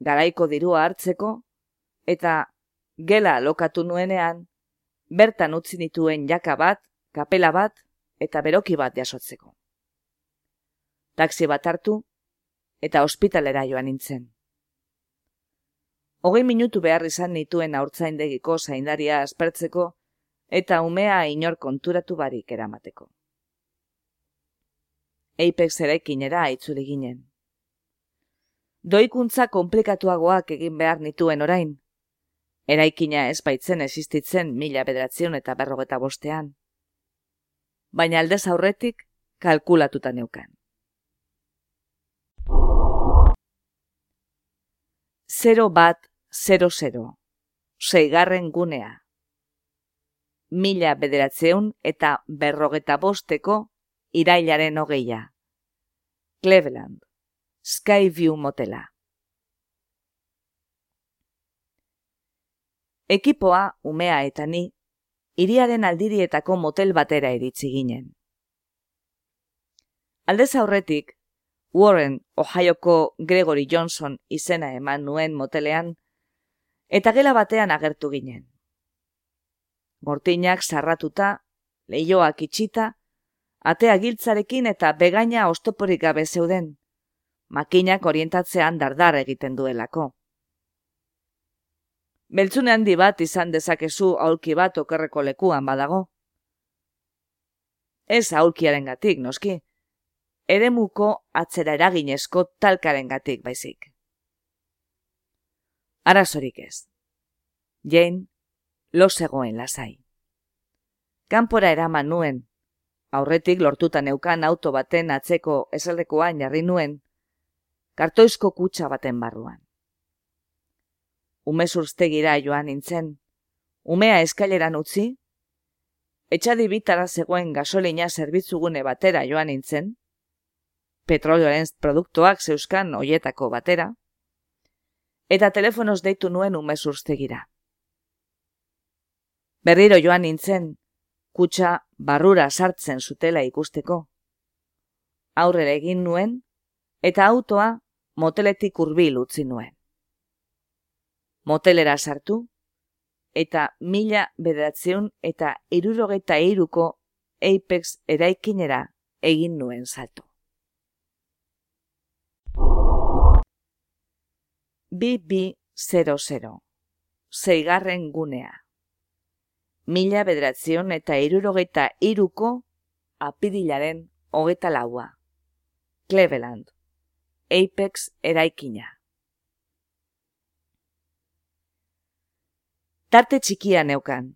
garaiko dirua hartzeko, eta gela lokatu nuenean, bertan utzi nituen jaka bat, kapela bat, eta beroki bat jasotzeko. Taxi bat hartu, eta ospitalera joan nintzen. Hogei minutu behar izan nituen aurtzaindegiko zaindaria aspertzeko, eta umea inor konturatu barik eramateko. Apex eraikinera itzuli ginen doikuntza komplikatuagoak egin behar nituen orain. Eraikina ez baitzen existitzen mila bederatzen eta berrogeta bostean. Baina aldez aurretik kalkulatuta neukan. Zero bat, zero zero. Seigarren gunea. Mila bederatzeun eta berrogeta bosteko irailaren hogeia. Cleveland. Skyview motela. Ekipoa, umea eta ni, iriaren aldirietako motel batera eritzi ginen. Aldez aurretik, Warren, Ohioko Gregory Johnson izena eman nuen motelean, eta gela batean agertu ginen. Mortinak sarratuta, leioak itxita, atea giltzarekin eta begaina ostoporik gabe zeuden, makinak orientatzean dardar egiten duelako. Beltzune handi bat izan dezakezu aulki bat okerreko lekuan badago. Ez aulkiaren gatik, noski. Eremuko atzera eraginezko talkaren gatik baizik. Arazorik ez. Jane, lo zegoen lasai. Kanpora eraman nuen, aurretik lortuta neukan auto baten atzeko esaldekoan jarri nuen, kartoizko kutsa baten barruan. Ume zurstegira joan nintzen, umea eskaileran utzi, etxadi bitara zegoen gasolina zerbitzugune batera joan nintzen, petrolioaren produktuak zeuskan hoietako batera, eta telefonoz deitu nuen umezurstegira. Berriro joan nintzen, kutsa barrura sartzen zutela ikusteko. Aurrera egin nuen, eta autoa moteletik urbil utzi nuen. Motelera sartu, eta mila bedatzeun eta irurogeita iruko Apex eraikinera egin nuen salto. BB00 Zeigarren gunea. Mila bedratzion eta irurogeita iruko apidilaren hogeta laua. Cleveland. Apex eraikina. Tarte txikia neukan.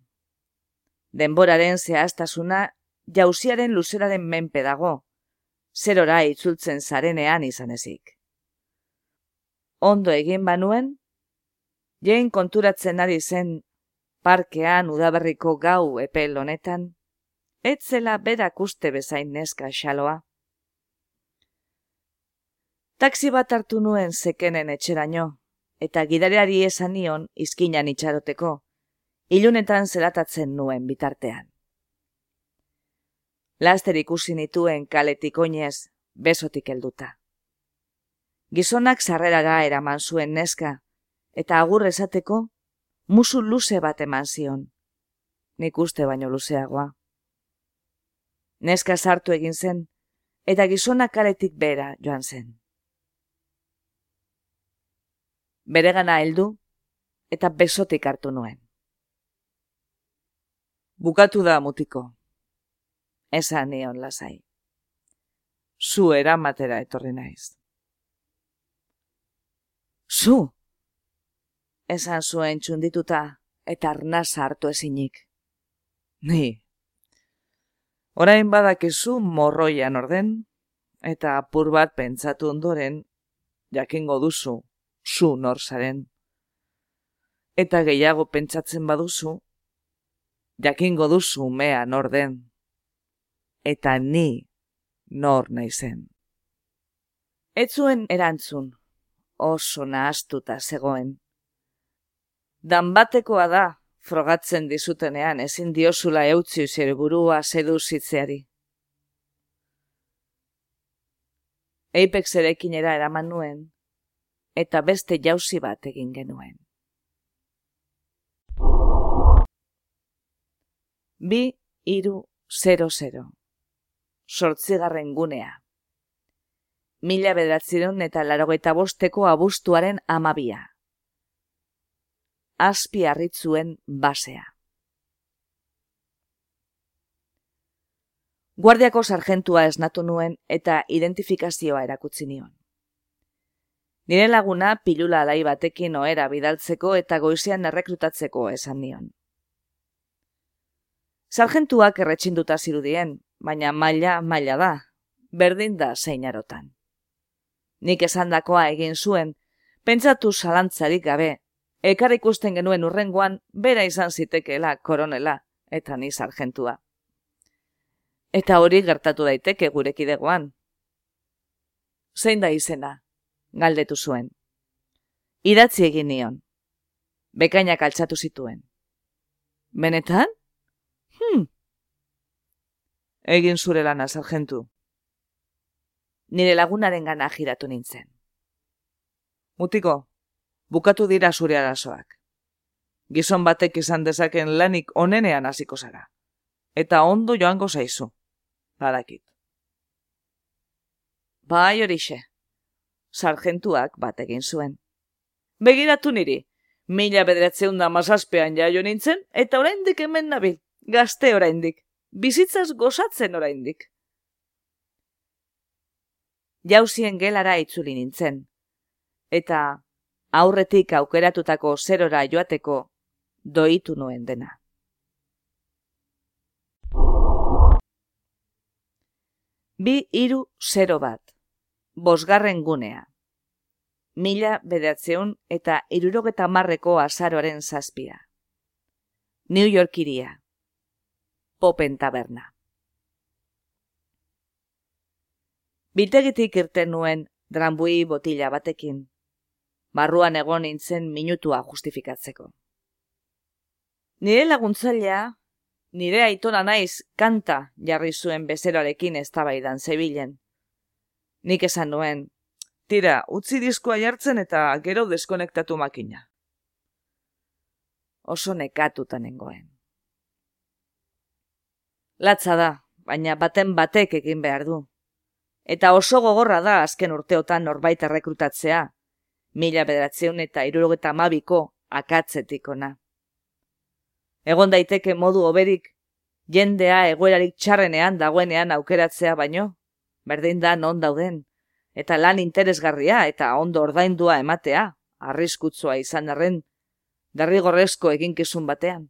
Denboraren zehaztasuna jauziaren luzeraren menpe dago, zerora itzultzen zarenean izan ezik ondo egin banuen, jein konturatzen ari zen parkean udaberriko gau epel honetan, etzela berak uste bezain neska xaloa. Taxi bat hartu nuen zekenen etxeraino, eta gidareari esan nion izkinan itxaroteko, ilunetan zelatatzen nuen bitartean. Laster ikusi nituen kaletik oinez, besotik helduta. Gizonak sarreraga eraman zuen neska, eta agur esateko, musu luze bat eman zion. Nik uste baino luzeagoa. Neska sartu egin zen, eta gizonak kaletik bera joan zen. Beregana heldu, eta besotik hartu nuen. Bukatu da mutiko. Esan nion lasai. Zu eramatera etorri naiz. Zu! Esan zuen txundituta eta arnaz hartu ezinik. Ni. Orain badakizu morroian orden, eta apur bat pentsatu ondoren, jakingo duzu, zu norzaren. Eta gehiago pentsatzen baduzu, jakingo duzu mea norden. Eta ni nor naizen. Ez zuen erantzun, oso nahaztuta zegoen. Danbatekoa da, frogatzen dizutenean ezin diosula eutzi zer burua seduzitzeari. Apex erekinera eraman nuen, eta beste jauzi bat egin genuen. Bi, iru, zero, zero. Sortzigarren gunea mila bedatzireun eta larogeita bosteko abustuaren amabia. Azpi harritzuen basea. Guardiako sargentua esnatu nuen eta identifikazioa erakutsi nion. Nire laguna pilula alai batekin oera bidaltzeko eta goizean errekrutatzeko esan nion. Sargentuak erretxinduta zirudien, baina maila maila da, berdin da zeinarotan. Nik esandakoa egin zuen, pentsatu zalantzarik gabe, ekar ikusten genuen urrengoan, bera izan zitekeela koronela, eta ni sargentua. Eta hori gertatu daiteke gurekidegoan. Zein da izena, galdetu zuen. Idatzi egin nion. Bekainak altzatu zituen. Benetan? Hmm. Egin zure lana, sargentu nire lagunaren gana giratu nintzen. Mutiko, bukatu dira zure arazoak. gizon batek izan dezaken lanik onenean hasiko zara. Eta ondo joango zaizu, badakit. Bai horixe, sargentuak bat egin zuen. Begiratu niri, mila bederatzeun da mazazpean jaio nintzen, eta oraindik hemen nabil, gazte oraindik, bizitzaz gozatzen oraindik. Jauzien gelara itzuli nintzen, eta aurretik aukeratutako zerora joateko doitu nuen dena. Bi iru zero bat, bosgarren gunea. Mila bedatzeun eta irurogeta marreko azaroaren zazpia. New York iria. Popen taberna. Bitegitik irten nuen drambui botila batekin. Barruan egon nintzen minutua justifikatzeko. Nire laguntzailea, nire aitona naiz kanta jarri zuen bezeroarekin eztabaidan zebilen. Nik esan nuen, tira, utzi diskoa jartzen eta gero deskonektatu makina. Oso nekatutan nengoen. Latza da, baina baten batek egin behar du. Eta oso gogorra da azken urteotan norbait errekrutatzea, mila bederatzeun eta irurogeta mabiko akatzetik ona. Egon daiteke modu oberik, jendea egoerarik txarrenean dagoenean aukeratzea baino, berdin da non dauden, eta lan interesgarria eta ondo ordaindua ematea, arriskutzua izan arren, derrigorrezko eginkizun batean.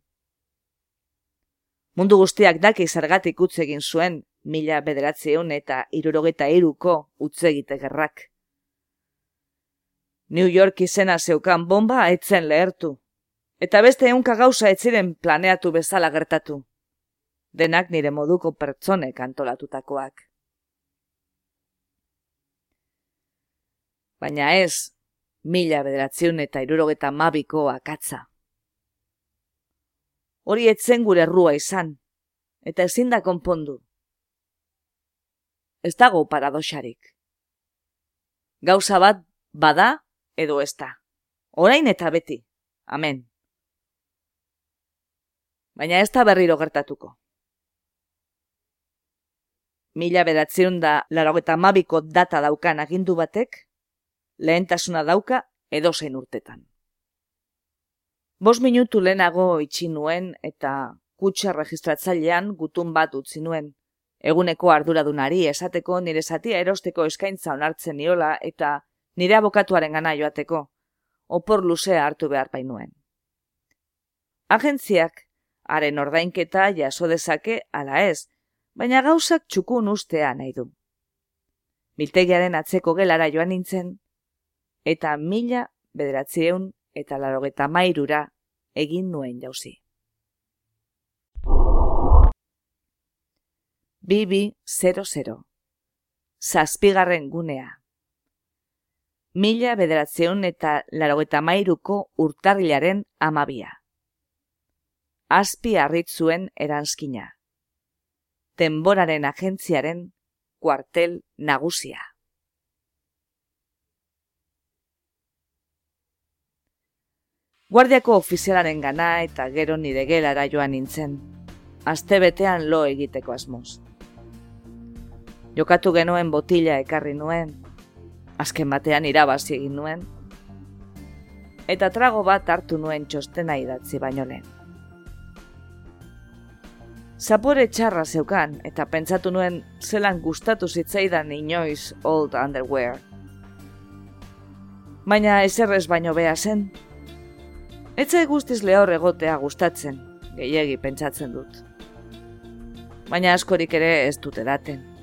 Mundu guztiak daki zergatik utz egin zuen, mila bederatzeun eta irurogeta iruko utz egite gerrak. New York izena zeukan bomba etzen lehertu, Eta beste eunka gauza etziren planeatu bezala gertatu. Denak nire moduko pertsonek antolatutakoak. Baina ez, mila bederatziun eta irurogeta mabiko akatza. Hori etzen gure errua izan, eta ezin da konpondu. Ez dago paradoxarik. Gauza bat bada edo ez da. Orain eta beti. Amen baina ez da berriro gertatuko. Mila bedatzeun da larogeta mabiko data daukan agindu batek, lehentasuna dauka edozein urtetan. Bos minutu lehenago itxi nuen eta kutsa registratzailean gutun bat utzi nuen. Eguneko arduradunari esateko nire zatia erosteko eskaintza onartzen niola eta nire abokatuaren gana joateko, opor luzea hartu behar bainuen. Agentziak haren ordainketa jaso dezake ala ez, baina gauzak txukun ustea nahi du. Biltegiaren atzeko gelara joan nintzen, eta mila bederatzieun eta larogeta mairura egin nuen jauzi. Bibi 00 Zazpigarren gunea Mila bederatzeun eta larogeta mairuko urtarrilaren amabia azpi harritzuen eranskina. Tenboraren agentziaren kuartel nagusia. Guardiako ofizialaren gana eta gero nire gelara joan nintzen. Aste betean lo egiteko asmoz. Jokatu genuen botila ekarri nuen, azken batean irabazi egin nuen, eta trago bat hartu nuen txostena idatzi baino lehen. Zapore txarra zeukan, eta pentsatu nuen zelan gustatu zitzaidan inoiz old underwear. Baina ezerrez baino bea zen. Etze guztiz lehor egotea gustatzen, gehiegi pentsatzen dut. Baina askorik ere ez dute daten.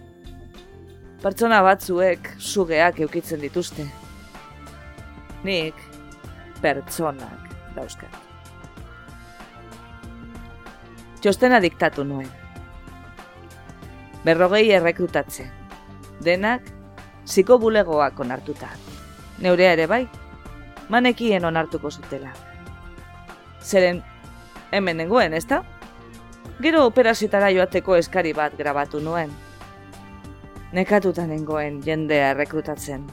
Pertsona batzuek sugeak eukitzen dituzte. Nik pertsonak dauzkat. txostena diktatu nuen. Berrogei errekrutatze. Denak, ziko bulegoak onartuta. Neurea ere bai, manekien onartuko zutela. Zeren, hemen nengoen, ezta? Gero operazitara joateko eskari bat grabatu nuen. Nekatuta nengoen jendea errekrutatzen.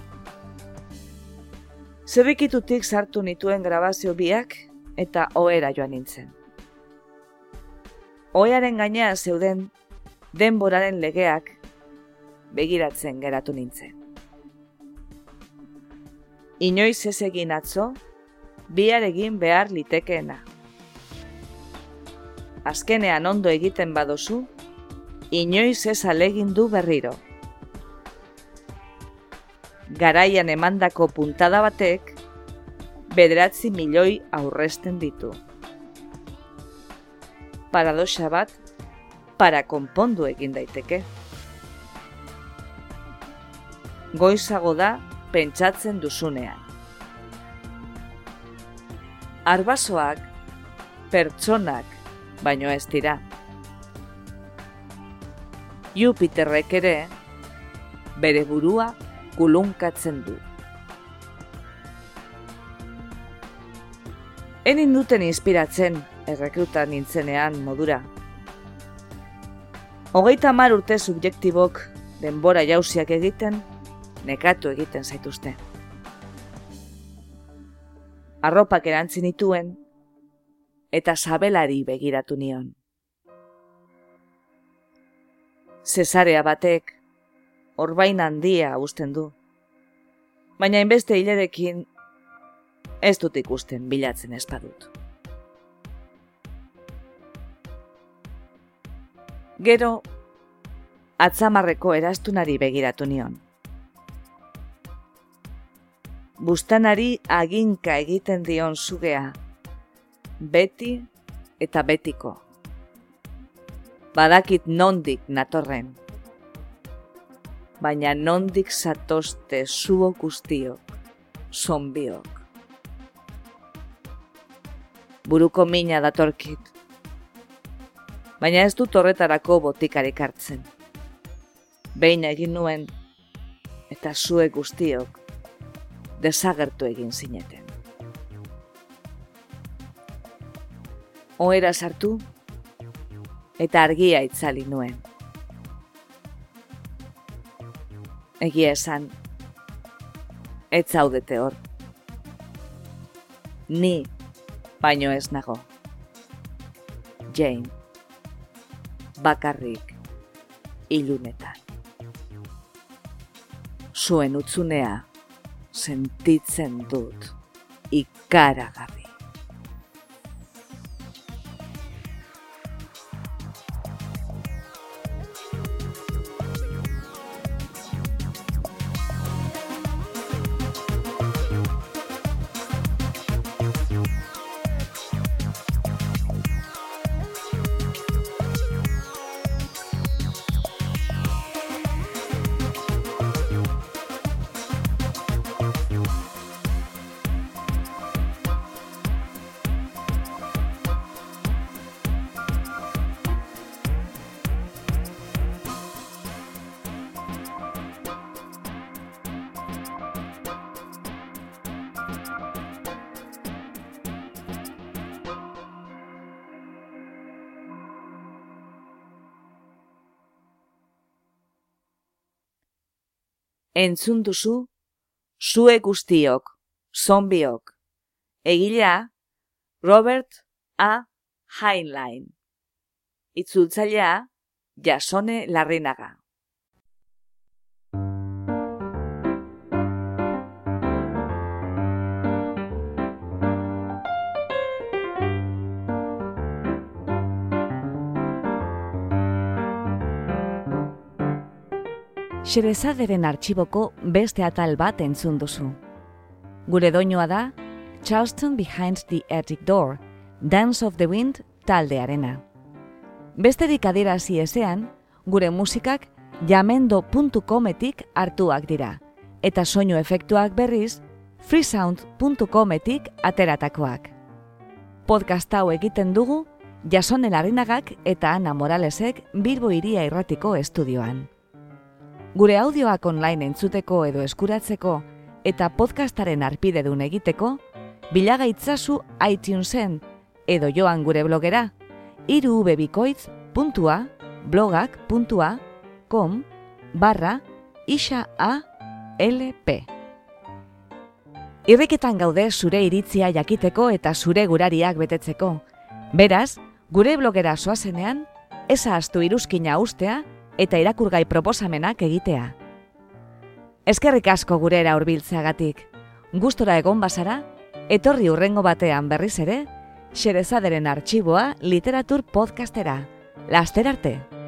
Zerrikitutik sartu nituen grabazio biak, eta ohera joan nintzen. Oearen gaina zeuden denboraren legeak begiratzen geratu nintzen. Inoiz ez egin atzo, bihar egin behar litekeena. Azkenean ondo egiten badozu, inoiz ez alegin du berriro. Garaian emandako puntada batek, bederatzi milioi aurresten ditu. Paradoxa bat, para konpondu egin daiteke. Goizago da pentsatzen duzunean. Arbasoak, pertsonak, baino ez dira. Jupiterrek ere, bere burua kulunkatzen du. Enin duten inspiratzen errekruta nintzenean modura. Hogeita mar urte subjektibok denbora jauziak egiten, nekatu egiten zaituzte. Arropak erantzin ituen, eta sabelari begiratu nion. Cesarea batek, orbain handia usten du, baina inbeste hilerekin ez dut ikusten bilatzen espadut. Gero, atzamarreko erastunari begiratu nion. Bustanari aginka egiten dion zugea, beti eta betiko. Badakit nondik natorren, baina nondik zatozte zuo guztiok, zonbiok buruko mina datorkit. Baina ez dut horretarako botikarik hartzen. Behin egin nuen, eta zue guztiok, desagertu egin zineten. Oera sartu, eta argia itzali nuen. Egia esan, ez zaudete hor. Ni baino ez nago. Jane, bakarrik, ilunetan. Zuen utzunea, sentitzen dut, ikaragarri. Entzun duzu, zue guztiok, zombiok. Egilea, Robert A. Heinlein. Itzultzailea, Jasone Larrinaga. Xerezaderen artxiboko beste atal bat entzun duzu. Gure doinoa da, Charleston Behind the Attic Door, Dance of the Wind taldearena. Beste dikadirazi ezean, gure musikak jamendo.cometik hartuak dira, eta soinu efektuak berriz freesound.cometik ateratakoak. Podcast hau egiten dugu, Jasone Larrinagak eta Ana Moralesek Bilbo Iria Irratiko estudioan. Gure audioak online entzuteko edo eskuratzeko eta podcastaren arpidedun egiteko, bilagaitzazu iTunesen edo joan gure blogera irubebikoitz.blogak.com barra isa a lp. Irriketan gaude zure iritzia jakiteko eta zure gurariak betetzeko. Beraz, gure blogera soazenean, eza astu iruzkina ustea eta irakurgai proposamenak egitea. Eskerrik asko gurera hurbiltzeagatik. Gustora egon bazara, etorri urrengo batean berriz ere, Xerezaderen arxiboa literatur podcastera. Laster arte!